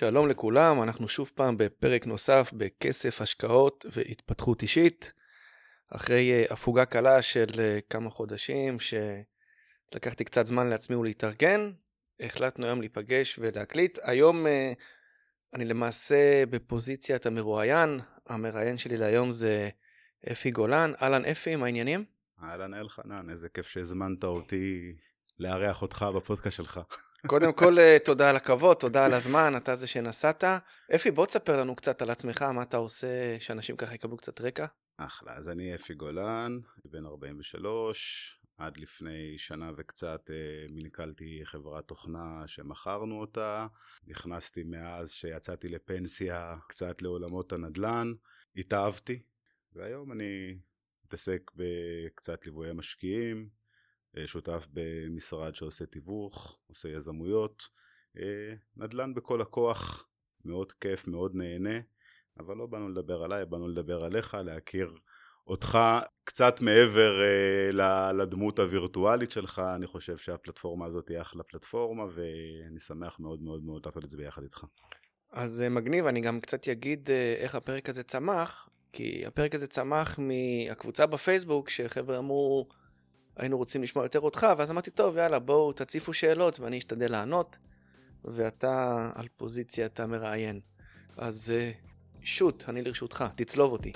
שלום לכולם, אנחנו שוב פעם בפרק נוסף בכסף, השקעות והתפתחות אישית. אחרי אה, הפוגה קלה של אה, כמה חודשים שלקחתי קצת זמן לעצמי ולהתארגן, החלטנו היום להיפגש ולהקליט. היום אה, אני למעשה בפוזיציית המרואיין, המראיין שלי להיום זה אפי גולן. אהלן אפי, מה העניינים? אהלן אלחנן, איזה כיף שהזמנת אותי לארח אותך בפודקאסט שלך. קודם כל, אה, תודה על הכבוד, תודה על הזמן, אתה זה שנסעת. אפי, בוא תספר לנו קצת על עצמך, מה אתה עושה, שאנשים ככה יקבלו קצת רקע. אחלה, אז אני אפי גולן, בן 43, עד לפני שנה וקצת אה, מנכלתי חברת תוכנה שמכרנו אותה, נכנסתי מאז שיצאתי לפנסיה קצת לעולמות הנדל"ן, התאהבתי, והיום אני מתעסק בקצת ליווי משקיעים, שותף במשרד שעושה תיווך, עושה יזמויות, אה, נדל"ן בכל הכוח, מאוד כיף, מאוד נהנה, אבל לא באנו לדבר עליי, באנו לדבר עליך, להכיר אותך קצת מעבר אה, לדמות הווירטואלית שלך, אני חושב שהפלטפורמה הזאת היא אחלה פלטפורמה ואני שמח מאוד מאוד מאוד לעשות את זה ביחד איתך. אז מגניב, אני גם קצת אגיד איך הפרק הזה צמח, כי הפרק הזה צמח מהקבוצה בפייסבוק, שחבר'ה אמרו, היינו רוצים לשמוע יותר אותך, ואז אמרתי, טוב, יאללה, בואו תציפו שאלות ואני אשתדל לענות, ואתה על פוזיציית המראיין. אז אה, שוט, אני לרשותך, תצלוב אותי.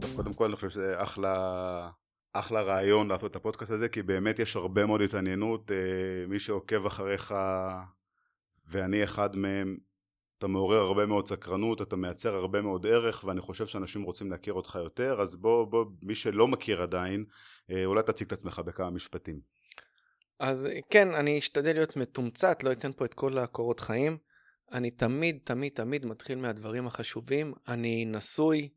טוב, קודם כל אני חושב שזה אחלה, אחלה רעיון לעשות את הפודקאסט הזה, כי באמת יש הרבה מאוד התעניינות. אה, מי שעוקב אחריך, ואני אחד מהם, אתה מעורר הרבה מאוד סקרנות, אתה מייצר הרבה מאוד ערך ואני חושב שאנשים רוצים להכיר אותך יותר אז בוא, בוא מי שלא מכיר עדיין אה, אולי תציג את עצמך בכמה משפטים. אז כן אני אשתדל להיות מתומצת לא אתן פה את כל הקורות חיים. אני תמיד תמיד תמיד מתחיל מהדברים החשובים. אני נשוי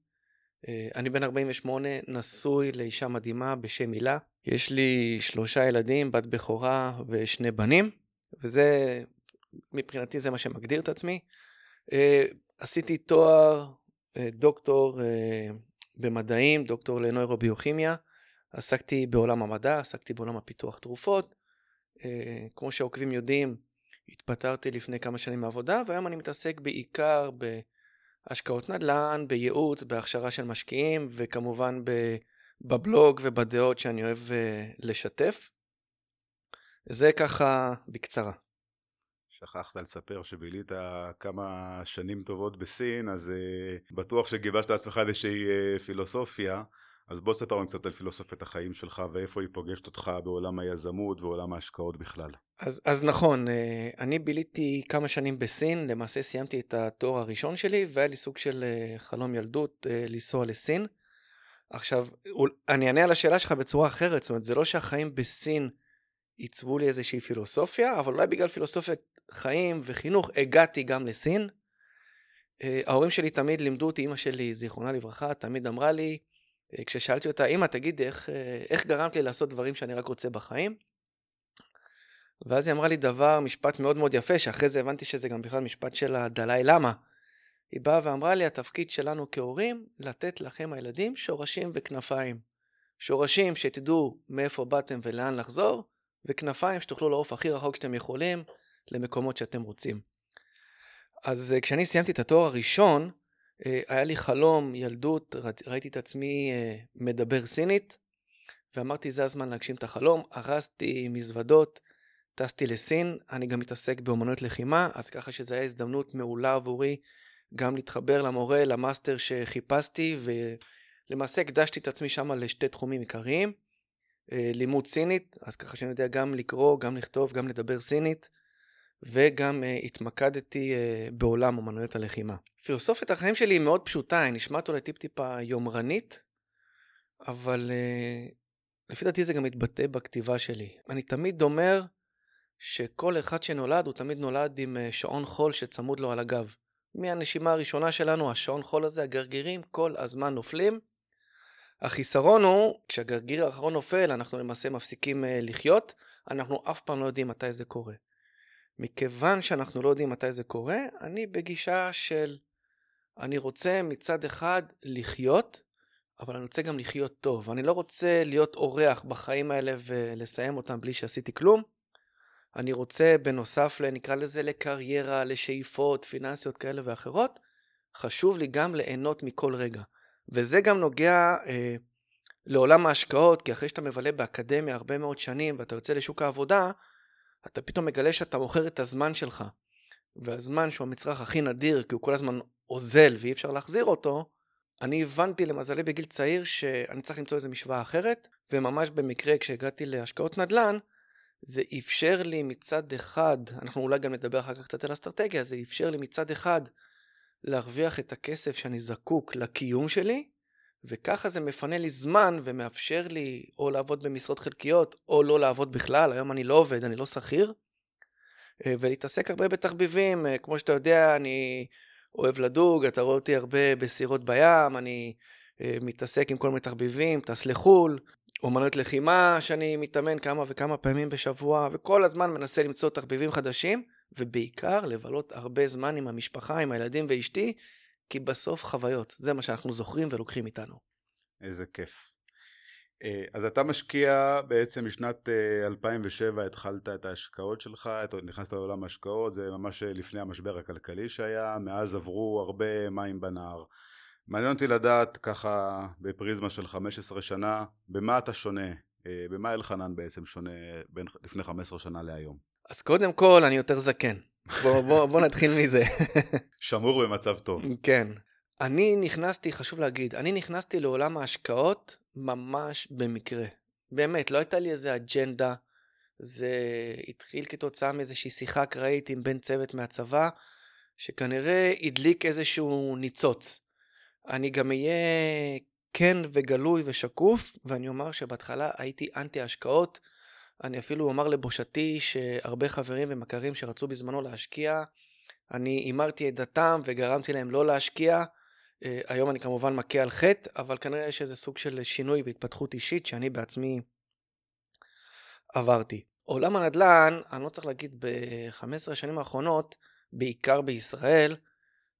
אה, אני בן 48 נשוי לאישה מדהימה בשם הילה. יש לי שלושה ילדים בת בכורה ושני בנים וזה מבחינתי זה מה שמגדיר את עצמי. אה, עשיתי תואר אה, דוקטור אה, במדעים, דוקטור לנוירוביוכימיה, עסקתי בעולם המדע, עסקתי בעולם הפיתוח תרופות. כמו שהעוקבים יודעים, התפטרתי לפני כמה שנים מעבודה, והיום אני מתעסק בעיקר בהשקעות נדל"ן, בייעוץ, בהכשרה של משקיעים, וכמובן בבלוג ובדעות שאני אוהב לשתף. זה ככה בקצרה. שכחת לספר שבילית כמה שנים טובות בסין, אז uh, בטוח שגיבשת לעצמך איזושהי uh, פילוסופיה. אז בוא ספר לנו קצת על פילוסופיית החיים שלך ואיפה היא פוגשת אותך בעולם היזמות ועולם ההשקעות בכלל. אז, אז נכון, uh, אני ביליתי כמה שנים בסין, למעשה סיימתי את התואר הראשון שלי והיה לי סוג של חלום ילדות לנסוע לסין. עכשיו, אני אענה על השאלה שלך בצורה אחרת, זאת אומרת, זה לא שהחיים בסין עיצבו לי איזושהי פילוסופיה, אבל אולי בגלל פילוסופיית חיים וחינוך הגעתי גם לסין. אה, ההורים שלי תמיד לימדו אותי, אמא שלי, זיכרונה לברכה, תמיד אמרה לי, אה, כששאלתי אותה, אמא, תגידי, איך, אה, איך גרמת לי לעשות דברים שאני רק רוצה בחיים? ואז היא אמרה לי דבר, משפט מאוד מאוד יפה, שאחרי זה הבנתי שזה גם בכלל משפט של הדלאי למה. היא באה ואמרה לי, התפקיד שלנו כהורים, לתת לכם הילדים שורשים וכנפיים. שורשים שתדעו מאיפה באתם ולאן לחזור, וכנפיים שתוכלו לעוף הכי רחוק שאתם יכולים למקומות שאתם רוצים. אז uh, כשאני סיימתי את התואר הראשון, uh, היה לי חלום, ילדות, ראיתי את עצמי uh, מדבר סינית, ואמרתי זה הזמן להגשים את החלום, ארזתי מזוודות, טסתי לסין, אני גם מתעסק באמנויות לחימה, אז ככה שזו הייתה הזדמנות מעולה עבורי גם להתחבר למורה, למאסטר שחיפשתי, ולמעשה הקדשתי את עצמי שם לשתי תחומים עיקריים. אה, לימוד סינית, אז ככה שאני יודע גם לקרוא, גם לכתוב, גם לדבר סינית, וגם uh, התמקדתי uh, בעולם אמנויות הלחימה. פילוסופיית החיים שלי היא מאוד פשוטה, היא נשמעת אולי טיפ-טיפה יומרנית, אבל uh, לפי דעתי זה גם מתבטא בכתיבה שלי. אני תמיד אומר שכל אחד שנולד, הוא תמיד נולד עם uh, שעון חול שצמוד לו על הגב. מהנשימה הראשונה שלנו, השעון חול הזה, הגרגירים כל הזמן נופלים, החיסרון הוא, כשהגרגיר האחרון נופל, אנחנו למעשה מפסיקים uh, לחיות, אנחנו אף פעם לא יודעים מתי זה קורה. מכיוון שאנחנו לא יודעים מתי זה קורה, אני בגישה של אני רוצה מצד אחד לחיות, אבל אני רוצה גם לחיות טוב. אני לא רוצה להיות אורח בחיים האלה ולסיים אותם בלי שעשיתי כלום. אני רוצה בנוסף, נקרא לזה לקריירה, לשאיפות פיננסיות כאלה ואחרות, חשוב לי גם ליהנות מכל רגע. וזה גם נוגע אה, לעולם ההשקעות, כי אחרי שאתה מבלה באקדמיה הרבה מאוד שנים ואתה יוצא לשוק העבודה, אתה פתאום מגלה שאתה מוכר את הזמן שלך. והזמן שהוא המצרך הכי נדיר, כי הוא כל הזמן אוזל ואי אפשר להחזיר אותו, אני הבנתי למזלי בגיל צעיר שאני צריך למצוא איזו משוואה אחרת, וממש במקרה כשהגעתי להשקעות נדל"ן, זה אפשר לי מצד אחד, אנחנו אולי גם נדבר אחר כך קצת על אסטרטגיה, זה אפשר לי מצד אחד להרוויח את הכסף שאני זקוק לקיום שלי, וככה זה מפנה לי זמן ומאפשר לי או לעבוד במשרות חלקיות או לא לעבוד בכלל, היום אני לא עובד, אני לא שכיר, אה, ולהתעסק הרבה בתחביבים, אה, כמו שאתה יודע, אני אוהב לדוג, אתה רואה אותי הרבה בסירות בים, אני אה, מתעסק עם כל מיני תחביבים, טס לחו"ל, אומנות לחימה שאני מתאמן כמה וכמה פעמים בשבוע, וכל הזמן מנסה למצוא תחביבים חדשים, ובעיקר לבלות הרבה זמן עם המשפחה, עם הילדים ואשתי, כי בסוף חוויות, זה מה שאנחנו זוכרים ולוקחים איתנו. איזה כיף. אה, אז אתה משקיע בעצם משנת 2007 אה, התחלת את ההשקעות שלך, נכנסת לעולם ההשקעות, זה ממש לפני המשבר הכלכלי שהיה, מאז עברו הרבה מים בנהר. מעניין אותי לדעת ככה בפריזמה של 15 שנה, במה אתה שונה, אה, במה אלחנן בעצם שונה בין לפני 15 שנה להיום? אז קודם כל אני יותר זקן, בוא, בוא, בוא נתחיל מזה. שמור במצב טוב. כן. אני נכנסתי, חשוב להגיד, אני נכנסתי לעולם ההשקעות ממש במקרה. באמת, לא הייתה לי איזה אג'נדה. זה התחיל כתוצאה מאיזושהי שיחה אקראית עם בן צוות מהצבא, שכנראה הדליק איזשהו ניצוץ. אני גם אהיה כן וגלוי ושקוף, ואני אומר שבהתחלה הייתי אנטי השקעות. אני אפילו אומר לבושתי שהרבה חברים ומכרים שרצו בזמנו להשקיע, אני הימרתי את דתם וגרמתי להם לא להשקיע. אה, היום אני כמובן מכה על חטא, אבל כנראה יש איזה סוג של שינוי והתפתחות אישית שאני בעצמי עברתי. עולם הנדל"ן, אני לא צריך להגיד ב-15 השנים האחרונות, בעיקר בישראל,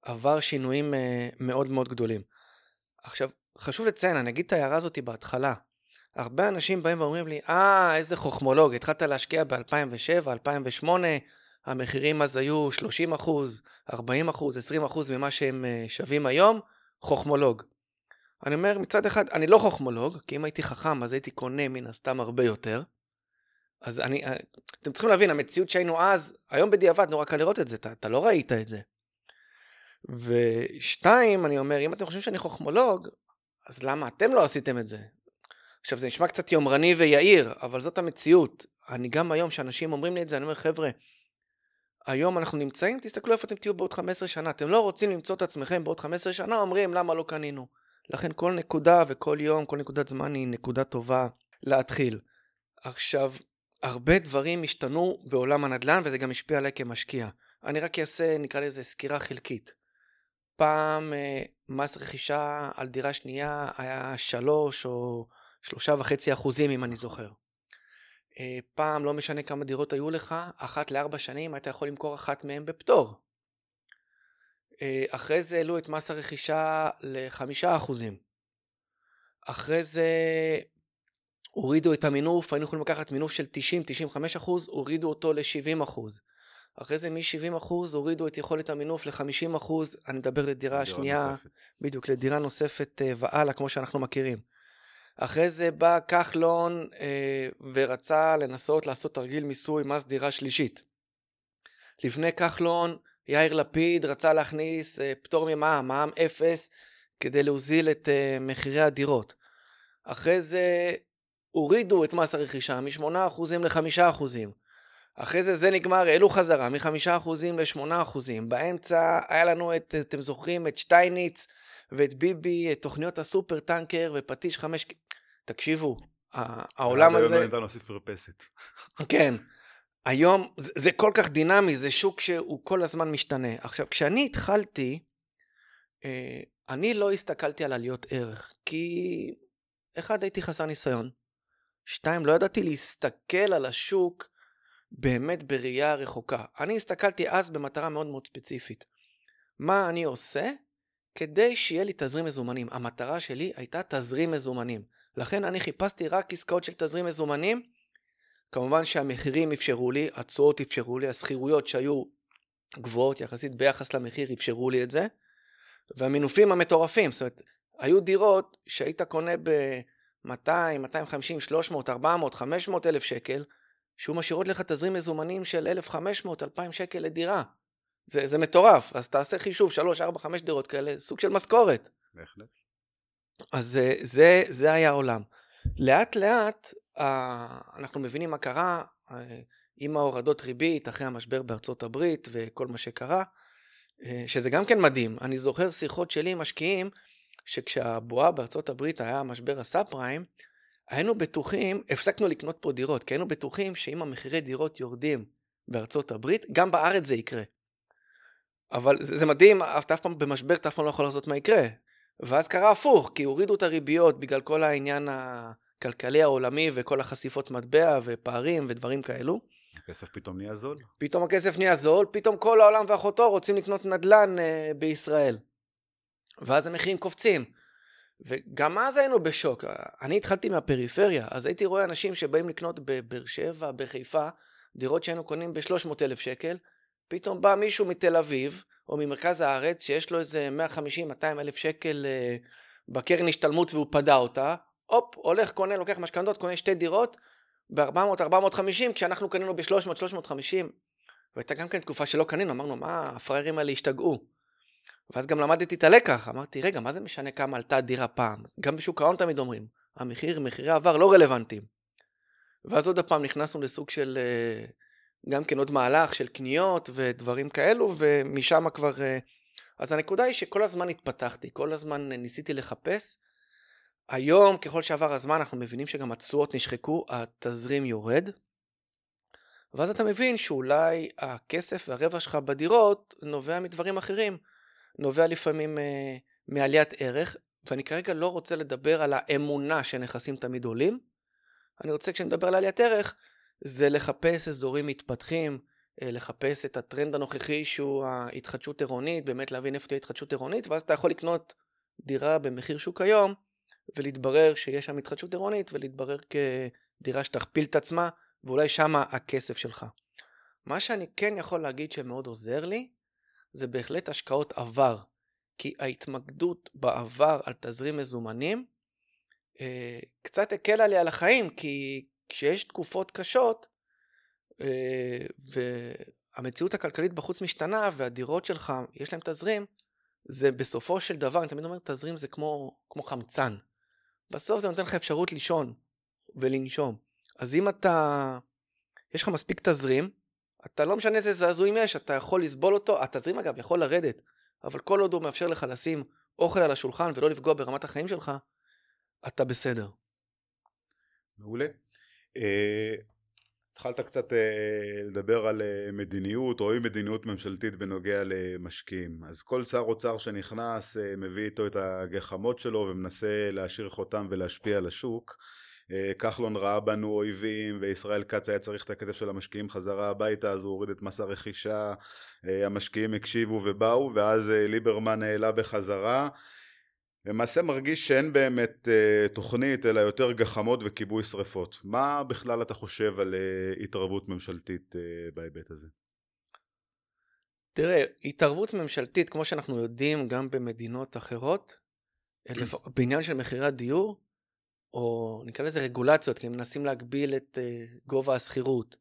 עבר שינויים אה, מאוד מאוד גדולים. עכשיו, חשוב לציין, אני אגיד את ההערה הזאת בהתחלה. הרבה אנשים באים ואומרים לי, אה, איזה חוכמולוג, התחלת להשקיע ב-2007, 2008, המחירים אז היו 30 אחוז, 40 אחוז, 20 אחוז ממה שהם אה, שווים היום, חוכמולוג. אני אומר, מצד אחד, אני לא חוכמולוג, כי אם הייתי חכם אז הייתי קונה מן הסתם הרבה יותר. אז אני, אה, אתם צריכים להבין, המציאות שהיינו אז, היום בדיעבד נורא קל לראות את זה, אתה, אתה לא ראית את זה. ושתיים, אני אומר, אם אתם חושבים שאני חוכמולוג, אז למה אתם לא עשיתם את זה? עכשיו, זה נשמע קצת יומרני ויהיר, אבל זאת המציאות. אני גם היום, כשאנשים אומרים לי את זה, אני אומר, חבר'ה, היום אנחנו נמצאים, תסתכלו איפה אתם תהיו בעוד 15 שנה. אתם לא רוצים למצוא את עצמכם בעוד 15 שנה, אומרים, למה לא קנינו? לכן כל נקודה וכל יום, כל נקודת זמן היא נקודה טובה להתחיל. עכשיו, הרבה דברים השתנו בעולם הנדל"ן וזה גם השפיע עליי כמשקיע. אני רק אעשה, נקרא לזה, סקירה חלקית. פעם אה, מס רכישה על דירה שנייה היה שלוש או שלושה וחצי אחוזים אם אני זוכר. אה, פעם לא משנה כמה דירות היו לך, אחת לארבע שנים היית יכול למכור אחת מהן בפטור. אה, אחרי זה העלו את מס הרכישה לחמישה אחוזים. אחרי זה הורידו את המינוף, היינו יכולים לקחת מינוף של 90-95 אחוז, הורידו אותו ל-70 אחוז. אחרי זה מ-70 אחוז הורידו את יכולת המינוף ל-50 אחוז, אני מדבר לדירה שנייה, נוספת. בדיוק, לדירה נוספת אה, והלאה, כמו שאנחנו מכירים. אחרי זה בא כחלון אה, ורצה לנסות לעשות תרגיל מיסוי מס דירה שלישית. לפני כחלון, יאיר לפיד רצה להכניס אה, פטור ממע"מ, מע"מ אפס, כדי להוזיל את אה, מחירי הדירות. אחרי זה הורידו את מס הרכישה מ-8% ל-5%. אחרי זה זה נגמר, העלו חזרה מ-5% ל-8%. באמצע היה לנו את, אתם זוכרים, את שטייניץ ואת ביבי, את תוכניות הסופר טנקר ופטיש 5... תקשיבו, העולם הזה... היום לא להוסיף מרפסת. כן. היום זה, זה כל כך דינמי, זה שוק שהוא כל הזמן משתנה. עכשיו, כשאני התחלתי, אה, אני לא הסתכלתי על עליות ערך, כי אחד, הייתי חסר ניסיון. שתיים, לא ידעתי להסתכל על השוק באמת בראייה רחוקה. אני הסתכלתי אז במטרה מאוד מאוד ספציפית. מה אני עושה כדי שיהיה לי תזרים מזומנים. המטרה שלי הייתה תזרים מזומנים. לכן אני חיפשתי רק עסקאות של תזרים מזומנים, כמובן שהמחירים אפשרו לי, התשואות אפשרו לי, השכירויות שהיו גבוהות יחסית ביחס למחיר אפשרו לי את זה, והמינופים המטורפים, זאת אומרת, היו דירות שהיית קונה ב-200, 250, 300, 400, 500 אלף שקל, שהוא משאירות לך תזרים מזומנים של 1,500, 2,000 שקל לדירה. זה, זה מטורף, אז תעשה חישוב 3, 4, 5 דירות כאלה, סוג של משכורת. בהחלט. אז זה, זה, זה היה העולם. לאט לאט אה, אנחנו מבינים מה קרה אה, עם ההורדות ריבית אחרי המשבר בארצות הברית וכל מה שקרה, אה, שזה גם כן מדהים. אני זוכר שיחות שלי עם משקיעים, שכשהבועה בארצות הברית היה משבר הסאב פריים, היינו בטוחים, הפסקנו לקנות פה דירות, כי היינו בטוחים שאם המחירי דירות יורדים בארצות הברית, גם בארץ זה יקרה. אבל זה, זה מדהים, אתה אף פעם במשבר, אתה אף פעם לא יכול לעשות מה יקרה. ואז קרה הפוך, כי הורידו את הריביות בגלל כל העניין הכלכלי העולמי וכל החשיפות מטבע ופערים ודברים כאלו. הכסף פתאום נהיה זול. פתאום הכסף נהיה זול, פתאום כל העולם ואחותו רוצים לקנות נדל"ן uh, בישראל. ואז המחירים קופצים. וגם אז היינו בשוק. אני התחלתי מהפריפריה, אז הייתי רואה אנשים שבאים לקנות בבאר שבע, בחיפה, דירות שהיינו קונים ב-300 אלף שקל, פתאום בא מישהו מתל אביב, או ממרכז הארץ, שיש לו איזה 150-200 אלף שקל אה, בקרן השתלמות והוא פדה אותה, הופ, הולך, קונה, לוקח משכנתות, קונה שתי דירות ב-400-450, כשאנחנו קנינו ב-300-350. והייתה גם כן תקופה שלא קנינו, אמרנו, מה, הפראיירים האלה השתגעו. ואז גם למדתי את הלקח, אמרתי, רגע, מה זה משנה כמה עלתה דירה פעם? גם בשוק ההון תמיד אומרים, המחיר, מחירי העבר לא רלוונטיים. ואז עוד הפעם נכנסנו לסוג של אה, גם כן עוד מהלך של קניות ודברים כאלו, ומשם כבר... אה, אז הנקודה היא שכל הזמן התפתחתי, כל הזמן ניסיתי לחפש. היום, ככל שעבר הזמן, אנחנו מבינים שגם התשואות נשחקו, התזרים יורד. ואז אתה מבין שאולי הכסף והרווח שלך בדירות נובע מדברים אחרים. נובע לפעמים אה, מעליית ערך, ואני כרגע לא רוצה לדבר על האמונה שנכסים תמיד עולים. אני רוצה, כשאני מדבר על עליית ערך, זה לחפש אזורים מתפתחים, אה, לחפש את הטרנד הנוכחי שהוא ההתחדשות עירונית, באמת להבין איפה תהיה התחדשות עירונית, ואז אתה יכול לקנות דירה במחיר שוק היום, ולהתברר שיש שם התחדשות עירונית, ולהתברר כדירה שתכפיל את עצמה, ואולי שמה הכסף שלך. מה שאני כן יכול להגיד שמאוד עוזר לי, זה בהחלט השקעות עבר. כי ההתמקדות בעבר על תזרים מזומנים אה, קצת הקלה לי על החיים, כי כשיש תקופות קשות, אה, והמציאות הכלכלית בחוץ משתנה, והדירות שלך, יש להם תזרים, זה בסופו של דבר, אני תמיד אומר, תזרים זה כמו, כמו חמצן. בסוף זה נותן לך אפשרות לישון ולנשום. אז אם אתה, יש לך מספיק תזרים, אתה לא משנה איזה זעזועים יש, אתה יכול לסבול אותו, התזרים אגב יכול לרדת, אבל כל עוד הוא מאפשר לך לשים אוכל על השולחן ולא לפגוע ברמת החיים שלך, אתה בסדר. מעולה. אה, התחלת קצת אה, לדבר על אה, מדיניות או אי מדיניות ממשלתית בנוגע למשקיעים. אז כל שר אוצר שנכנס מביא איתו את הגחמות שלו ומנסה להשאיר חותם ולהשפיע על השוק. כחלון ראה בנו אויבים וישראל כץ היה צריך את הכסף של המשקיעים חזרה הביתה אז הוא הוריד את מס הרכישה. המשקיעים הקשיבו ובאו ואז ליברמן העלה בחזרה למעשה מרגיש שאין באמת אה, תוכנית אלא יותר גחמות וכיבוי שרפות. מה בכלל אתה חושב על אה, התערבות ממשלתית אה, בהיבט הזה? תראה, התערבות ממשלתית כמו שאנחנו יודעים גם במדינות אחרות, בעניין של מחירי הדיור, או נקרא לזה רגולציות, כי הם מנסים להגביל את uh, גובה השכירות,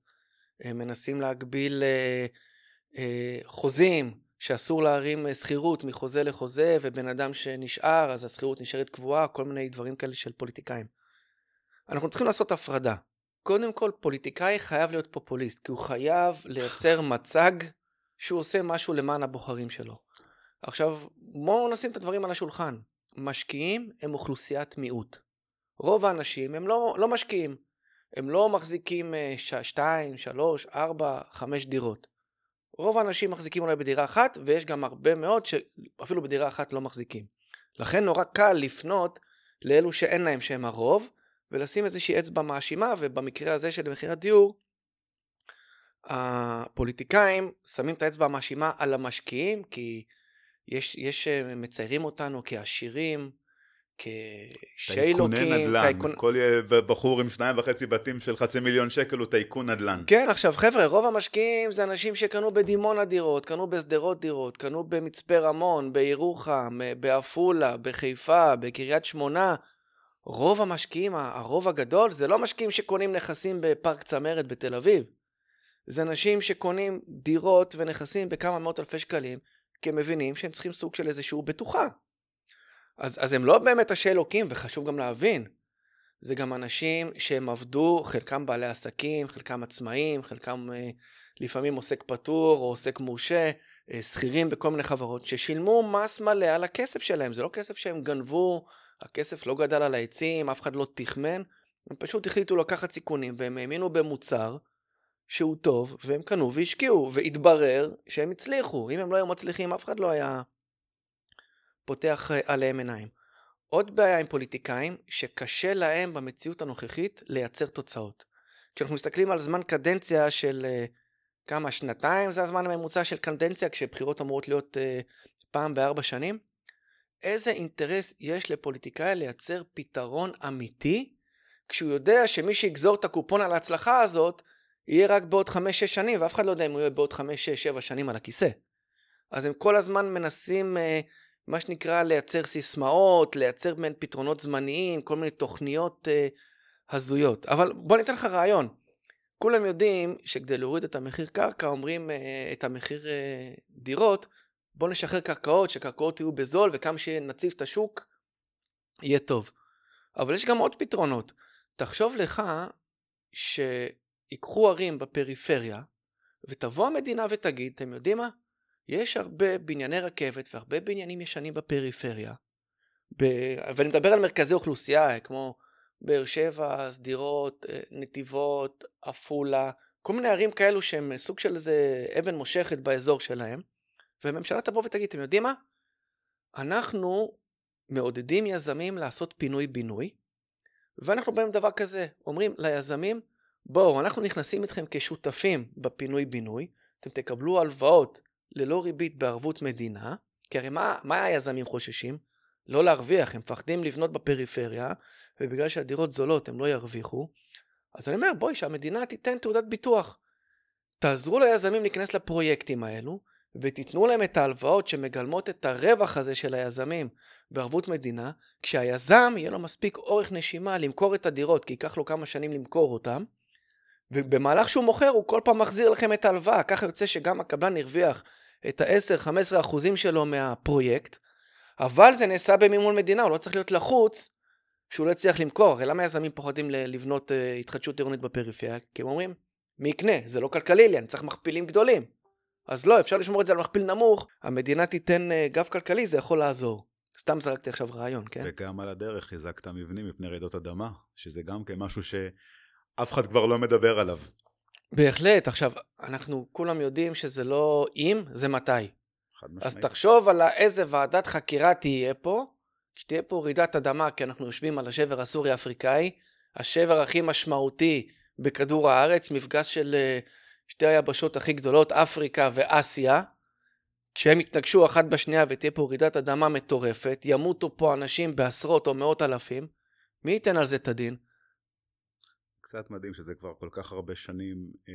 הם מנסים להגביל uh, uh, חוזים, שאסור להרים אה, שכירות מחוזה לחוזה, ובן אדם שנשאר, אז השכירות נשארת קבועה, כל מיני דברים כאלה של פוליטיקאים. אנחנו צריכים לעשות הפרדה. קודם כל, פוליטיקאי חייב להיות פופוליסט, כי הוא חייב לייצר מצג שהוא עושה משהו למען הבוחרים שלו. עכשיו, בואו נשים את הדברים על השולחן. משקיעים הם אוכלוסיית מיעוט. רוב האנשים הם לא, לא משקיעים. הם לא מחזיקים 2, 3, 4, 5 דירות. רוב האנשים מחזיקים אולי בדירה אחת, ויש גם הרבה מאוד שאפילו בדירה אחת לא מחזיקים. לכן נורא קל לפנות לאלו שאין להם שהם הרוב, ולשים איזושהי אצבע מאשימה, ובמקרה הזה של מחירי הדיור, הפוליטיקאים שמים את האצבע המאשימה על המשקיעים, כי יש, יש מציירים אותנו כעשירים, כשיילוקים, נדל"ן, טייקון... כל בחור עם שניים וחצי בתים של חצי מיליון שקל הוא טייקון נדל"ן. כן, עכשיו חבר'ה, רוב המשקיעים זה אנשים שקנו בדימונה דירות, קנו בשדרות דירות, קנו במצפה רמון, בירוחם, בעפולה, בחיפה, בקריית שמונה. רוב המשקיעים, הרוב הגדול, זה לא משקיעים שקונים נכסים בפארק צמרת בתל אביב. זה אנשים שקונים דירות ונכסים בכמה מאות אלפי שקלים, כי הם מבינים שהם צריכים סוג של איזשהו בטוחה. אז, אז הם לא באמת אשי אלוקים, וחשוב גם להבין. זה גם אנשים שהם עבדו, חלקם בעלי עסקים, חלקם עצמאים, חלקם אה, לפעמים עוסק פטור או עוסק מורשה, אה, שכירים בכל מיני חברות, ששילמו מס מלא על הכסף שלהם. זה לא כסף שהם גנבו, הכסף לא גדל על העצים, אף אחד לא תכמן, הם פשוט החליטו לקחת סיכונים, והם האמינו במוצר שהוא טוב, והם קנו והשקיעו, והתברר שהם הצליחו. אם הם לא היו מצליחים, אף אחד לא היה פותח אה, עליהם עיניים. עוד בעיה עם פוליטיקאים, שקשה להם במציאות הנוכחית לייצר תוצאות. כשאנחנו מסתכלים על זמן קדנציה של uh, כמה, שנתיים זה הזמן הממוצע של קדנציה, כשבחירות אמורות להיות uh, פעם בארבע שנים, איזה אינטרס יש לפוליטיקאי לייצר פתרון אמיתי, כשהוא יודע שמי שיגזור את הקופון על ההצלחה הזאת, יהיה רק בעוד חמש-שש שנים, ואף אחד לא יודע אם הוא יהיה בעוד חמש-שש-שבע שנים על הכיסא. אז הם כל הזמן מנסים uh, מה שנקרא לייצר סיסמאות, לייצר בין פתרונות זמניים, כל מיני תוכניות אה, הזויות. אבל בוא ניתן לך רעיון. כולם יודעים שכדי להוריד את המחיר קרקע אומרים אה, את המחיר אה, דירות, בוא נשחרר קרקעות, שקרקעות יהיו בזול וכמה שנציב את השוק יהיה טוב. אבל יש גם עוד פתרונות. תחשוב לך שיקחו ערים בפריפריה ותבוא המדינה ותגיד, אתם יודעים מה? יש הרבה בנייני רכבת והרבה בניינים ישנים בפריפריה. ב... ואני מדבר על מרכזי אוכלוסייה כמו באר שבע, שדרות, אה, נתיבות, עפולה, כל מיני ערים כאלו שהם סוג של איזה אבן מושכת באזור שלהם. והממשלה תבוא ותגיד, אתם יודעים מה? אנחנו מעודדים יזמים לעשות פינוי-בינוי, ואנחנו באים לדבר כזה, אומרים ליזמים, בואו, אנחנו נכנסים איתכם כשותפים בפינוי-בינוי, אתם תקבלו הלוואות ללא ריבית בערבות מדינה, כי הרי מה, מה היזמים חוששים? לא להרוויח, הם מפחדים לבנות בפריפריה, ובגלל שהדירות זולות הם לא ירוויחו. אז אני אומר, בואי, שהמדינה תיתן תעודת ביטוח. תעזרו ליזמים להיכנס לפרויקטים האלו, ותיתנו להם את ההלוואות שמגלמות את הרווח הזה של היזמים בערבות מדינה, כשהיזם יהיה לו מספיק אורך נשימה למכור את הדירות, כי ייקח לו כמה שנים למכור אותם, ובמהלך שהוא מוכר הוא כל פעם מחזיר לכם את ההלוואה, ככה יוצא שגם הקבלן הרוויח את ה-10-15 אחוזים שלו מהפרויקט, אבל זה נעשה במימון מדינה, הוא לא צריך להיות לחוץ שהוא לא יצליח למכור. הרי למה יזמים פוחדים לבנות uh, התחדשות עירונית בפריפריה? כי הם אומרים, מי יקנה? זה לא כלכלי לי, אני צריך מכפילים גדולים. אז לא, אפשר לשמור את זה על מכפיל נמוך, המדינה תיתן uh, גב כלכלי, זה יכול לעזור. סתם זרקתי עכשיו רעיון, כן? וגם על הדרך חיזקת מבנים מפני רעידות אדמה, שזה גם כן משהו שאף אחד כבר לא מדבר עליו. בהחלט, עכשיו, אנחנו כולם יודעים שזה לא אם, זה מתי. אז תחשוב על איזה ועדת חקירה תהיה פה, שתהיה פה רעידת אדמה, כי אנחנו יושבים על השבר הסורי-אפריקאי, השבר הכי משמעותי בכדור הארץ, מפגש של אה, שתי היבשות הכי גדולות, אפריקה ואסיה, כשהם יתנגשו אחת בשנייה ותהיה פה רעידת אדמה מטורפת, ימותו פה אנשים בעשרות או מאות אלפים, מי ייתן על זה את הדין? קצת מדהים שזה כבר כל כך הרבה שנים אה,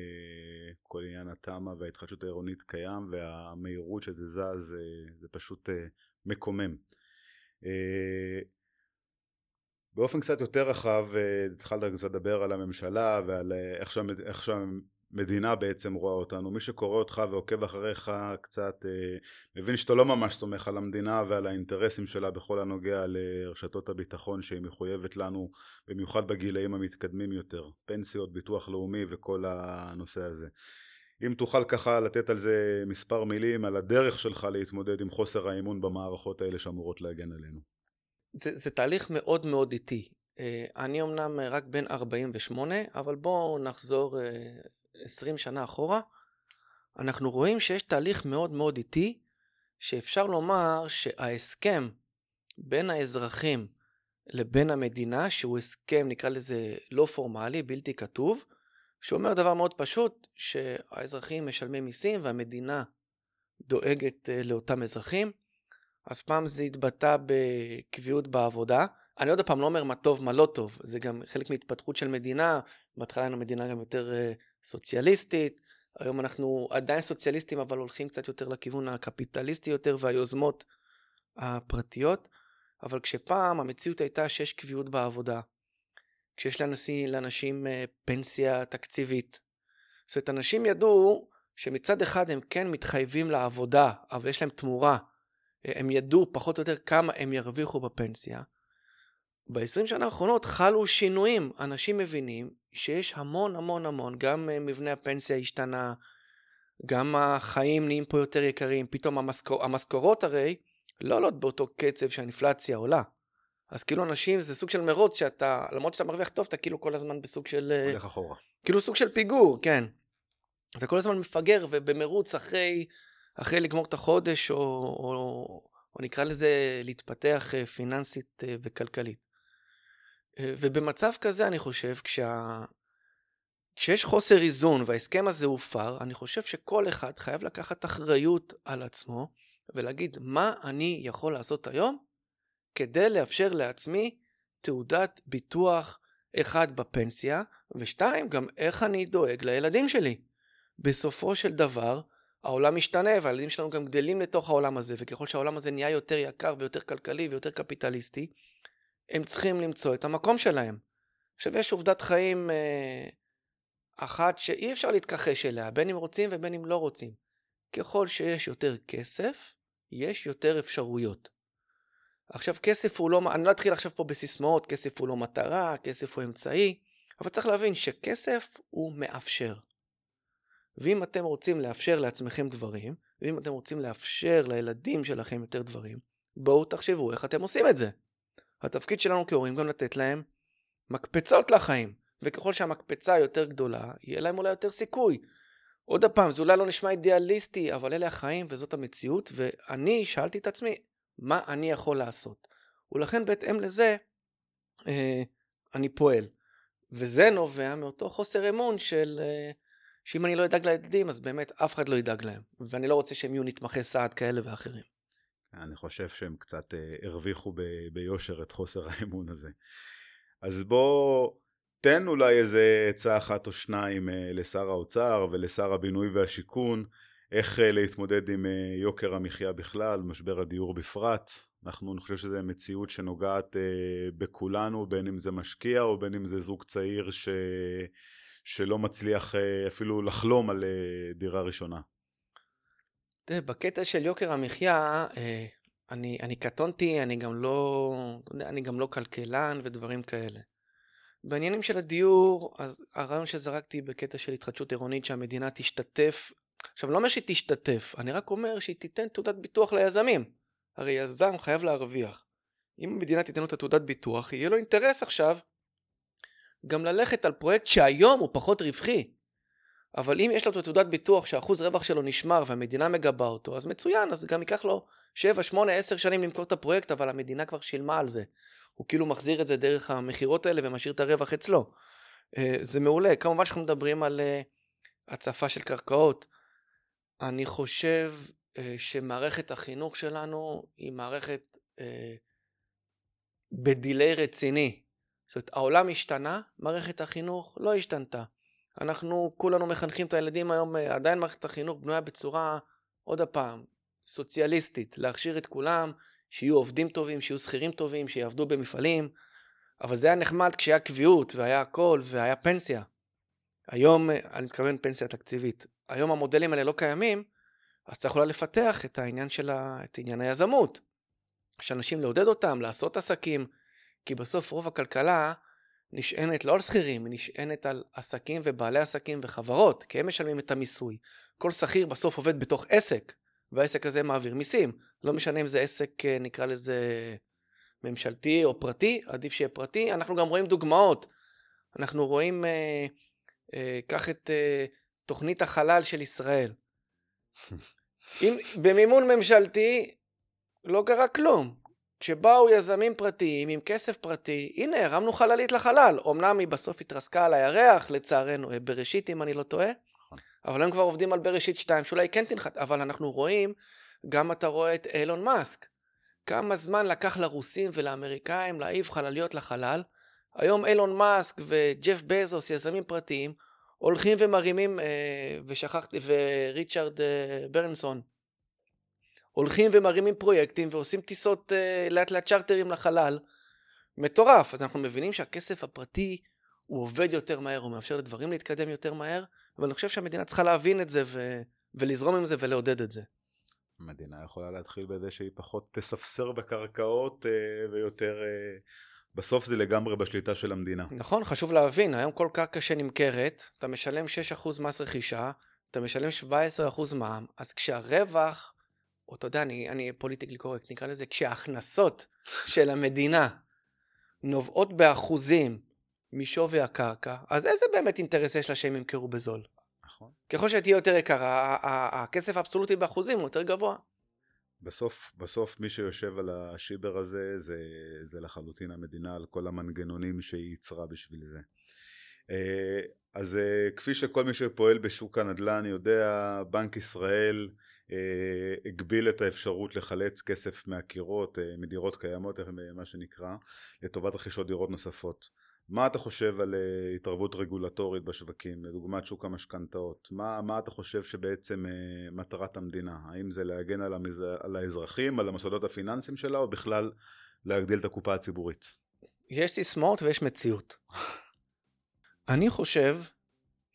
כל עניין התמ"א וההתחדשות העירונית קיים והמהירות שזה זז אה, זה פשוט אה, מקומם. אה, באופן קצת יותר רחב אה, התחלת קצת לדבר על הממשלה ועל אה, איך, שהמד... איך מדינה בעצם רואה אותנו. מי שקורא אותך ועוקב אחריך קצת אה, מבין שאתה לא ממש סומך על המדינה ועל האינטרסים שלה בכל הנוגע לרשתות הביטחון שהיא מחויבת לנו, במיוחד בגילאים המתקדמים יותר, פנסיות, ביטוח לאומי וכל הנושא הזה. אם תוכל ככה לתת על זה מספר מילים, על הדרך שלך להתמודד עם חוסר האמון במערכות האלה שאמורות להגן עלינו. זה, זה תהליך מאוד מאוד איטי. אה, אני אמנם רק בן 48, אבל בואו נחזור אה, 20 שנה אחורה, אנחנו רואים שיש תהליך מאוד מאוד איטי, שאפשר לומר שההסכם בין האזרחים לבין המדינה, שהוא הסכם נקרא לזה לא פורמלי, בלתי כתוב, שאומר דבר מאוד פשוט, שהאזרחים משלמים מיסים והמדינה דואגת אה, לאותם אזרחים. אז פעם זה התבטא בקביעות בעבודה. אני עוד פעם לא אומר מה טוב, מה לא טוב, זה גם חלק מהתפתחות של מדינה, בהתחלה היינו מדינה גם יותר uh, סוציאליסטית, היום אנחנו עדיין סוציאליסטים אבל הולכים קצת יותר לכיוון הקפיטליסטי יותר והיוזמות הפרטיות, אבל כשפעם המציאות הייתה שיש קביעות בעבודה, כשיש לאנשים, לאנשים uh, פנסיה תקציבית, זאת אומרת אנשים ידעו שמצד אחד הם כן מתחייבים לעבודה, אבל יש להם תמורה, הם ידעו פחות או יותר כמה הם ירוויחו בפנסיה. ב-20 שנה האחרונות חלו שינויים, אנשים מבינים שיש המון המון המון, גם אה, מבנה הפנסיה השתנה, גם החיים נהיים פה יותר יקרים, פתאום המשכור, המשכורות הרי לא עולות באותו קצב שהאינפלציה עולה. אז כאילו אנשים זה סוג של מרוץ שאתה, למרות שאתה מרוויח טוב, אתה כאילו כל הזמן בסוג של... אה, הולך אחורה. כאילו סוג של פיגור, כן. אתה כל הזמן מפגר ובמרוץ אחרי, אחרי לגמור את החודש, או, או, או נקרא לזה להתפתח אה, פיננסית וכלכלית. אה, ובמצב כזה אני חושב, כשה... כשיש חוסר איזון וההסכם הזה הופר, אני חושב שכל אחד חייב לקחת אחריות על עצמו ולהגיד מה אני יכול לעשות היום כדי לאפשר לעצמי תעודת ביטוח אחד בפנסיה, ושתיים, גם איך אני דואג לילדים שלי. בסופו של דבר, העולם משתנה והילדים שלנו גם גדלים לתוך העולם הזה, וככל שהעולם הזה נהיה יותר יקר ויותר כלכלי ויותר קפיטליסטי, הם צריכים למצוא את המקום שלהם. עכשיו יש עובדת חיים אה, אחת שאי אפשר להתכחש אליה, בין אם רוצים ובין אם לא רוצים. ככל שיש יותר כסף, יש יותר אפשרויות. עכשיו כסף הוא לא, אני לא אתחיל עכשיו פה בסיסמאות, כסף הוא לא מטרה, כסף הוא אמצעי, אבל צריך להבין שכסף הוא מאפשר. ואם אתם רוצים לאפשר לעצמכם דברים, ואם אתם רוצים לאפשר לילדים שלכם יותר דברים, בואו תחשבו איך אתם עושים את זה. התפקיד שלנו כהורים גם לתת להם מקפצות לחיים, וככל שהמקפצה יותר גדולה, יהיה להם אולי יותר סיכוי. עוד פעם, זה אולי לא נשמע אידיאליסטי, אבל אלה החיים וזאת המציאות, ואני שאלתי את עצמי, מה אני יכול לעשות? ולכן בהתאם לזה, אה, אני פועל. וזה נובע מאותו חוסר אמון של, אה, שאם אני לא אדאג לילדים, אז באמת אף אחד לא ידאג להם. ואני לא רוצה שהם יהיו נתמכי סעד כאלה ואחרים. אני חושב שהם קצת uh, הרוויחו ב- ביושר את חוסר האמון הזה. אז בוא תן אולי איזה עצה אחת או שניים uh, לשר האוצר ולשר הבינוי והשיכון, איך uh, להתמודד עם יוקר המחיה בכלל, משבר הדיור בפרט. אנחנו, אני חושב שזו מציאות שנוגעת בכולנו, בין אם זה משקיע או בין אם זה זוג צעיר ש... שלא מצליח אפילו לחלום על דירה ראשונה. תראה, בקטע של יוקר המחיה, אה, אני, אני קטונתי, אני גם לא, אני גם לא כלכלן ודברים כאלה. בעניינים של הדיור, אז הרעיון שזרקתי בקטע של התחדשות עירונית שהמדינה תשתתף, עכשיו לא אומר שהיא תשתתף, אני רק אומר שהיא תיתן תעודת ביטוח ליזמים. הרי יזם חייב להרוויח. אם המדינה תיתן לו את התעודת ביטוח, יהיה לו אינטרס עכשיו גם ללכת על פרויקט שהיום הוא פחות רווחי. אבל אם יש לו את תעודת ביטוח שהאחוז רווח שלו נשמר והמדינה מגבה אותו, אז מצוין, אז גם ייקח לו 7, 8, 10 שנים למכור את הפרויקט, אבל המדינה כבר שילמה על זה. הוא כאילו מחזיר את זה דרך המכירות האלה ומשאיר את הרווח אצלו. אה, זה מעולה. כמובן שאנחנו מדברים על אה, הצפה של קרקעות. אני חושב אה, שמערכת החינוך שלנו היא מערכת בדיליי רציני. זאת אומרת, העולם השתנה, מערכת החינוך לא השתנתה. אנחנו כולנו מחנכים את הילדים היום, אה, עדיין מערכת החינוך בנויה בצורה, עוד הפעם, סוציאליסטית, להכשיר את כולם, שיהיו עובדים טובים, שיהיו שכירים טובים, שיעבדו במפעלים, אבל זה היה נחמד כשהיה קביעות והיה הכל והיה פנסיה. היום, אה, אני מתכוון פנסיה תקציבית, היום המודלים האלה לא קיימים, אז צריך אולי לפתח את העניין של ה... את עניין היזמות. שאנשים לעודד אותם, לעשות עסקים, כי בסוף רוב הכלכלה נשענת לא על שכירים, היא נשענת על עסקים ובעלי עסקים וחברות, כי הם משלמים את המיסוי. כל שכיר בסוף עובד בתוך עסק, והעסק הזה מעביר מיסים. לא משנה אם זה עסק, אה, נקרא לזה ממשלתי או פרטי, עדיף שיהיה פרטי. אנחנו גם רואים דוגמאות. אנחנו רואים, אה, אה, קח את אה, תוכנית החלל של ישראל. אם, במימון ממשלתי לא קרה כלום. כשבאו יזמים פרטיים עם כסף פרטי, הנה הרמנו חללית לחלל. אמנם היא בסוף התרסקה על הירח, לצערנו, אה, בראשית אם אני לא טועה, נכון. אבל הם כבר עובדים על בראשית 2, שאולי כן תנחת, אבל אנחנו רואים, גם אתה רואה את אילון מאסק, כמה זמן לקח לרוסים ולאמריקאים להעיף חלליות לחלל. היום אילון מאסק וג'ף בזוס, יזמים פרטיים, הולכים ומרימים, אה, ושכחתי, וריצ'רד אה, ברנסון, הולכים ומרימים פרויקטים ועושים טיסות אה, לאט לאט צ'רטרים לחלל. מטורף. אז אנחנו מבינים שהכסף הפרטי הוא עובד יותר מהר, הוא מאפשר לדברים להתקדם יותר מהר, ואני חושב שהמדינה צריכה להבין את זה ו... ולזרום עם זה ולעודד את זה. המדינה יכולה להתחיל בזה שהיא פחות תספסר בקרקעות אה, ויותר... אה, בסוף זה לגמרי בשליטה של המדינה. נכון, חשוב להבין, היום כל קרקע שנמכרת, אתה משלם 6% מס רכישה, אתה משלם 17% מע"מ, אז כשהרווח, או אתה יודע, אני, אני פוליטיקלי קורקט, נקרא לזה, כשההכנסות של המדינה נובעות באחוזים משווי הקרקע, אז איזה באמת אינטרס יש לה שהם ימכרו בזול? נכון. ככל שתהיה יותר יקרה, הכסף האבסולוטי באחוזים הוא יותר גבוה. בסוף, בסוף מי שיושב על השיבר הזה זה, זה לחלוטין המדינה על כל המנגנונים שהיא ייצרה בשביל זה. אה, אז אה, כפי שכל מי שפועל בשוק הנדל"ן יודע, בנק ישראל הגביל את האפשרות לחלץ כסף מהקירות, מדירות קיימות, מה שנקרא, לטובת רכישות דירות נוספות. מה אתה חושב על התערבות רגולטורית בשווקים, לדוגמת שוק המשכנתאות? מה, מה אתה חושב שבעצם מטרת המדינה? האם זה להגן על, המז... על האזרחים, על המוסדות הפיננסיים שלה, או בכלל להגדיל את הקופה הציבורית? יש סיסמאות ויש מציאות. אני חושב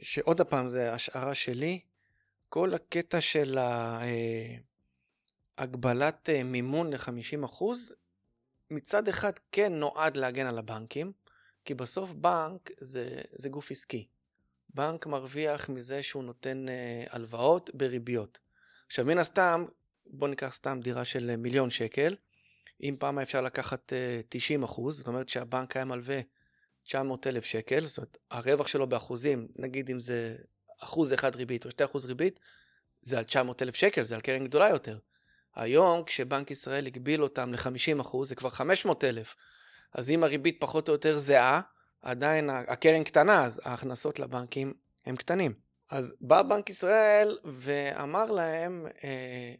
שעוד פעם זה השערה שלי, כל הקטע של אה, הגבלת מימון ל-50% מצד אחד כן נועד להגן על הבנקים, כי בסוף בנק זה, זה גוף עסקי. בנק מרוויח מזה שהוא נותן אה, הלוואות בריביות. עכשיו מן הסתם, בוא ניקח סתם דירה של מיליון שקל, אם פעם אפשר לקחת אה, 90 אחוז, זאת אומרת שהבנק היה מלווה 900 אלף שקל, זאת אומרת הרווח שלו באחוזים, נגיד אם זה אחוז אחד ריבית או שתי אחוז ריבית, זה על 900 אלף שקל, זה על קרן גדולה יותר. היום כשבנק ישראל הגביל אותם ל-50 אחוז, זה כבר 500 אלף. אז אם הריבית פחות או יותר זהה, עדיין הקרן קטנה, אז ההכנסות לבנקים הם קטנים. אז בא בנק ישראל ואמר להם, אה,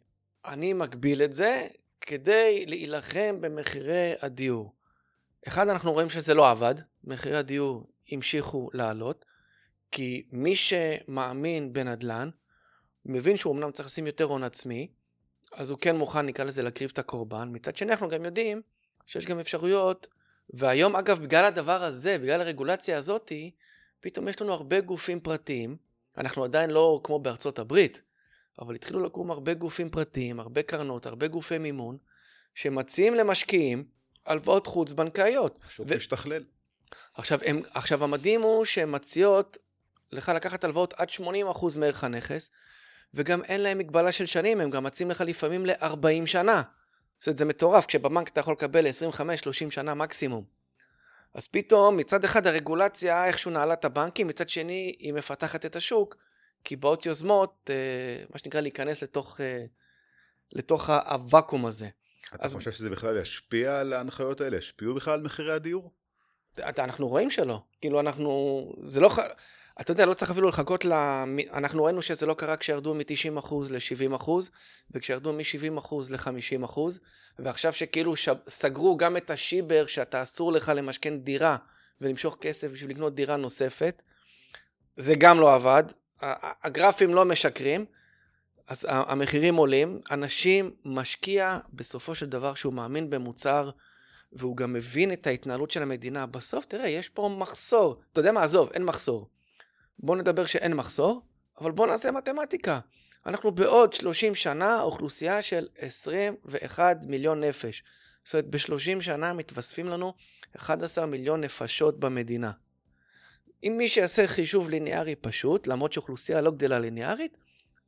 אני מגביל את זה כדי להילחם במחירי הדיור. אחד, אנחנו רואים שזה לא עבד, מחירי הדיור המשיכו לעלות, כי מי שמאמין בנדל"ן, מבין שהוא אמנם צריך לשים יותר הון עצמי, אז הוא כן מוכן, נקרא לזה, להקריב את הקורבן. מצד שני, אנחנו גם יודעים שיש גם אפשרויות והיום אגב בגלל הדבר הזה, בגלל הרגולציה הזאתי, פתאום יש לנו הרבה גופים פרטיים, אנחנו עדיין לא כמו בארצות הברית, אבל התחילו לקום הרבה גופים פרטיים, הרבה קרנות, הרבה גופי מימון, שמציעים למשקיעים הלוואות חוץ בנקאיות. פשוט ו... משתכלל. עכשיו, הם, עכשיו המדהים הוא שהן מציעות לך לקחת הלוואות עד 80% מערך הנכס, וגם אין להם מגבלה של שנים, הם גם מציעים לך לפעמים ל-40 שנה. זאת אומרת, זה מטורף, כשבבנק אתה יכול לקבל 25-30 שנה מקסימום. אז פתאום, מצד אחד הרגולציה איכשהו נעלה את הבנקים, מצד שני היא מפתחת את השוק, כי באות יוזמות, אה, מה שנקרא, להיכנס לתוך, אה, לתוך הוואקום הזה. אתה אז... חושב שזה בכלל ישפיע על ההנחיות האלה? ישפיעו בכלל על מחירי הדיור? אנחנו רואים שלא. כאילו אנחנו, זה לא, אתה יודע, לא צריך אפילו לחכות ל... אנחנו ראינו שזה לא קרה כשירדו מ-90% ל-70%, וכשירדו מ-70% ל-50%, ועכשיו שכאילו ש... סגרו גם את השיבר שאתה אסור לך למשכן דירה ולמשוך כסף בשביל לקנות דירה נוספת, זה גם לא עבד. הגרפים לא משקרים, אז המחירים עולים. אנשים משקיע בסופו של דבר שהוא מאמין במוצר, והוא גם מבין את ההתנהלות של המדינה. בסוף, תראה, יש פה מחסור. אתה יודע מה? עזוב, אין מחסור. בוא נדבר שאין מחסור, אבל בוא נעשה מתמטיקה. אנחנו בעוד 30 שנה אוכלוסייה של 21 מיליון נפש. זאת אומרת, ב-30 שנה מתווספים לנו 11 מיליון נפשות במדינה. אם מי שיעשה חישוב ליניארי פשוט, למרות שאוכלוסייה לא גדלה ליניארית,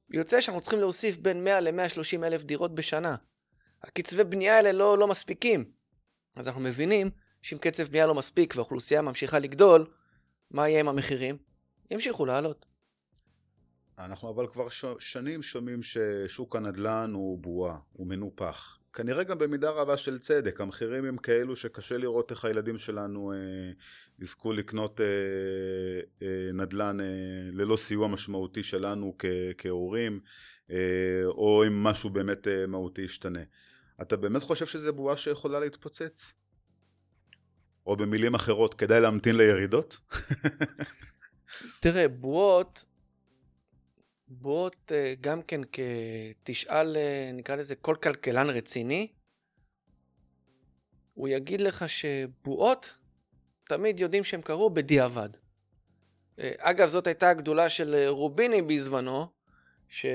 יוצא שאנחנו צריכים להוסיף בין 100 ל-130 אלף דירות בשנה. הקצבי בנייה האלה לא, לא מספיקים. אז אנחנו מבינים שאם קצב בנייה לא מספיק והאוכלוסייה ממשיכה לגדול, מה יהיה עם המחירים? ימשיכו לעלות. אנחנו אבל כבר ש... שנים שומעים ששוק הנדל"ן הוא בועה, הוא מנופח. כנראה גם במידה רבה של צדק, המחירים הם כאלו שקשה לראות איך הילדים שלנו אה, יזכו לקנות אה, אה, נדל"ן אה, ללא סיוע משמעותי שלנו כ- כהורים, אה, או אם משהו באמת אה, מהותי ישתנה. אתה באמת חושב שזו בועה שיכולה להתפוצץ? או במילים אחרות, כדאי להמתין לירידות? תראה, בועות, בועות אה, גם כן כתשאל, אה, נקרא לזה כל כלכלן רציני, הוא יגיד לך שבועות תמיד יודעים שהם קרו בדיעבד. אה, אגב, זאת הייתה הגדולה של רוביני בזמנו, ש...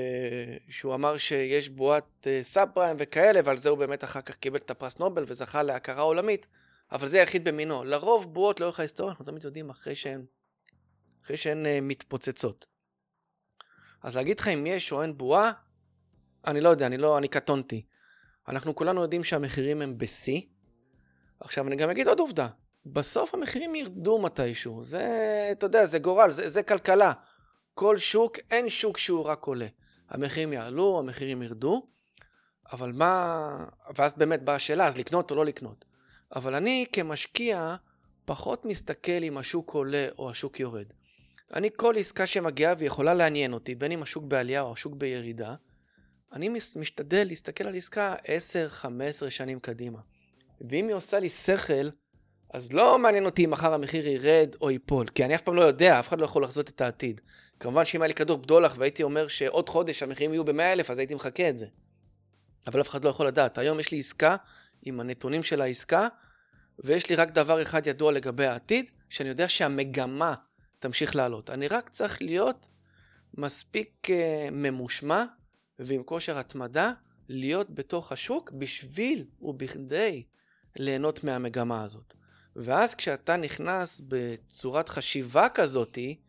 שהוא אמר שיש בועת סאב פריים וכאלה, ועל זה הוא באמת אחר כך קיבל את הפרס נובל וזכה להכרה עולמית, אבל זה היחיד במינו. לרוב בועות לאורך ההיסטוריה אנחנו תמיד יודעים אחרי שהן, אחרי שהן uh, מתפוצצות. אז להגיד לך אם יש או אין בועה, אני לא יודע, אני לא, אני קטונתי. אנחנו כולנו יודעים שהמחירים הם בשיא. עכשיו אני גם אגיד עוד עובדה, בסוף המחירים ירדו מתישהו, זה, אתה יודע, זה גורל, זה, זה כלכלה. כל שוק, אין שוק שהוא רק עולה. המחירים יעלו, המחירים ירדו, אבל מה... ואז באמת באה השאלה, אז לקנות או לא לקנות. אבל אני כמשקיע פחות מסתכל אם השוק עולה או השוק יורד. אני כל עסקה שמגיעה ויכולה לעניין אותי, בין אם השוק בעלייה או השוק בירידה, אני משתדל להסתכל על עסקה 10-15 שנים קדימה. ואם היא עושה לי שכל, אז לא מעניין אותי אם מחר המחיר ירד או ייפול, כי אני אף פעם לא יודע, אף אחד לא יכול לחזות את העתיד. כמובן שאם היה לי כדור בדולח והייתי אומר שעוד חודש המחירים יהיו ב-100 אלף, אז הייתי מחכה את זה. אבל אף אחד לא יכול לדעת. היום יש לי עסקה עם הנתונים של העסקה, ויש לי רק דבר אחד ידוע לגבי העתיד, שאני יודע שהמגמה תמשיך לעלות. אני רק צריך להיות מספיק uh, ממושמע ועם כושר התמדה, להיות בתוך השוק בשביל ובכדי ליהנות מהמגמה הזאת. ואז כשאתה נכנס בצורת חשיבה כזאתי,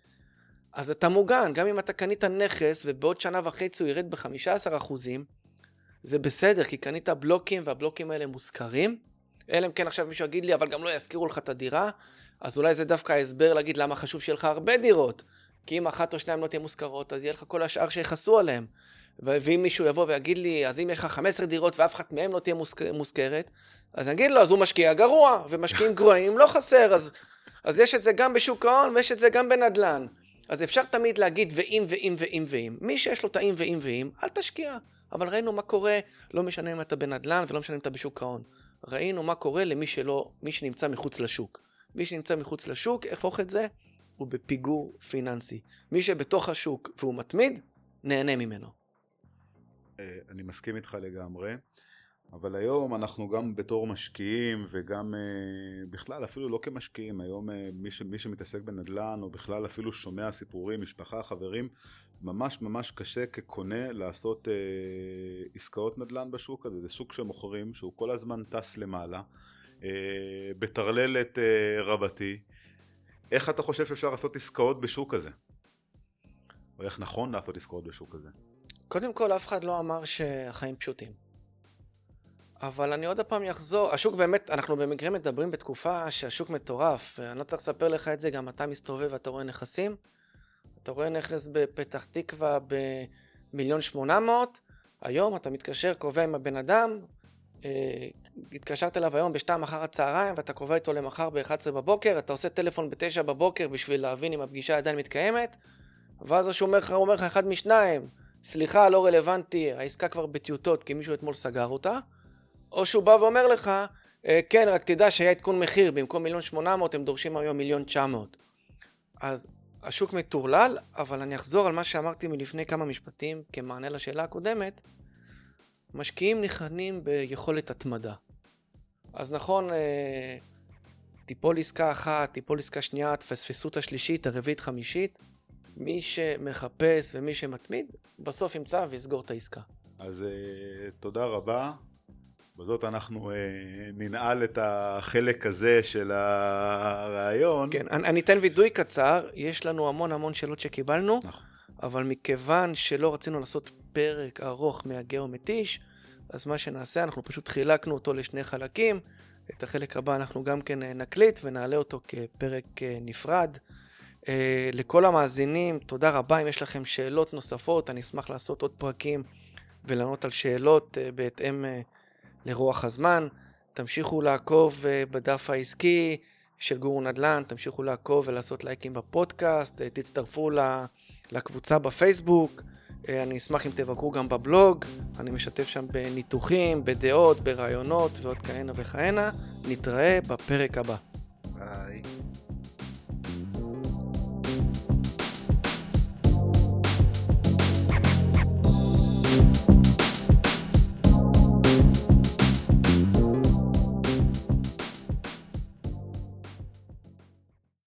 אז אתה מוגן, גם אם אתה קנית נכס ובעוד שנה וחצי הוא ירד ב-15%, זה בסדר, כי קנית בלוקים והבלוקים האלה מושכרים. אלא אם כן עכשיו מישהו יגיד לי, אבל גם לא ישכירו לך את הדירה, אז אולי זה דווקא ההסבר להגיד למה חשוב שיהיה לך הרבה דירות. כי אם אחת או שניים לא תהיה מושכרות, אז יהיה לך כל השאר שיכסו עליהם. ואם מישהו יבוא ויגיד לי, אז אם יש לך 15 דירות ואף אחת מהן לא תהיה מושכרת, אז אני אגיד לו, אז הוא משקיע גרוע, ומשקיעים גרועים לא חסר, אז, אז יש את זה גם בשוק ההון ויש את זה גם בנדל"ן. אז אפשר תמיד להגיד ואם ואם ואם ואם. מי שיש לו את האם ואם ואם, אל תשקיע. אבל ראינו מה קורה, לא משנה אם אתה בנדל"ן ולא משנה אם אתה בשוק ההון. ראינו מה קורה למי שלא, מי שנמצא מחוץ לשוק. מי שנמצא מחוץ לשוק, הפוך את זה, הוא בפיגור פיננסי. מי שבתוך השוק והוא מתמיד, נהנה ממנו. אה, אני מסכים איתך לגמרי. אבל היום אנחנו גם בתור משקיעים וגם uh, בכלל אפילו לא כמשקיעים היום uh, מי, ש, מי שמתעסק בנדל"ן או בכלל אפילו שומע סיפורים משפחה חברים ממש ממש קשה כקונה לעשות uh, עסקאות נדל"ן בשוק הזה זה שוק שמוכרים שהוא כל הזמן טס למעלה uh, בטרללת uh, רבתי איך אתה חושב שאפשר לעשות עסקאות בשוק הזה? או איך נכון לעשות עסקאות בשוק הזה? קודם כל אף אחד לא אמר שהחיים פשוטים אבל אני עוד פעם אחזור, השוק באמת, אנחנו במקרה מדברים בתקופה שהשוק מטורף, אני לא צריך לספר לך את זה, גם אתה מסתובב ואתה רואה נכסים, אתה רואה נכס בפתח תקווה במיליון שמונה מאות, היום אתה מתקשר, קובע עם הבן אדם, אה, התקשרת אליו היום בשתיים אחר הצהריים ואתה קובע איתו למחר ב-11 בבוקר, אתה עושה טלפון ב-9 בבוקר בשביל להבין אם הפגישה עדיין מתקיימת, ואז הוא אומר לך, אומר לך אחד משניים, סליחה, לא רלוונטי, העסקה כבר בטיוטות כי מישהו אתמול סגר אותה, או שהוא בא ואומר לך, אה, כן, רק תדע שהיה עדכון מחיר, במקום מיליון שמונה מאות הם דורשים היום מיליון תשע מאות. אז השוק מטורלל, אבל אני אחזור על מה שאמרתי מלפני כמה משפטים כמענה לשאלה הקודמת. משקיעים נכנים ביכולת התמדה. אז נכון, אה, תיפול עסקה אחת, תיפול עסקה שנייה, תפספסו את השלישית, הרביעית, חמישית. מי שמחפש ומי שמתמיד, בסוף ימצא ויסגור את העסקה. אז uh, תודה רבה. בזאת אנחנו אה, ננעל את החלק הזה של הרעיון. כן, אני, אני אתן וידוי קצר, יש לנו המון המון שאלות שקיבלנו, נכון. אבל מכיוון שלא רצינו לעשות פרק ארוך מהגאו מתיש, אז מה שנעשה, אנחנו פשוט חילקנו אותו לשני חלקים. את החלק הבא אנחנו גם כן אה, נקליט ונעלה אותו כפרק אה, נפרד. אה, לכל המאזינים, תודה רבה. אם יש לכם שאלות נוספות, אני אשמח לעשות עוד פרקים ולענות על שאלות בהתאם לרוח הזמן. תמשיכו לעקוב אה, בדף העסקי של גורו נדל"ן, תמשיכו לעקוב ולעשות לייקים בפודקאסט, אה, תצטרפו לקבוצה בפייסבוק, אה, אני אשמח אם תבקרו גם בבלוג, אני משתף שם בניתוחים, בדעות, ברעיונות ועוד כהנה וכהנה. נתראה בפרק הבא.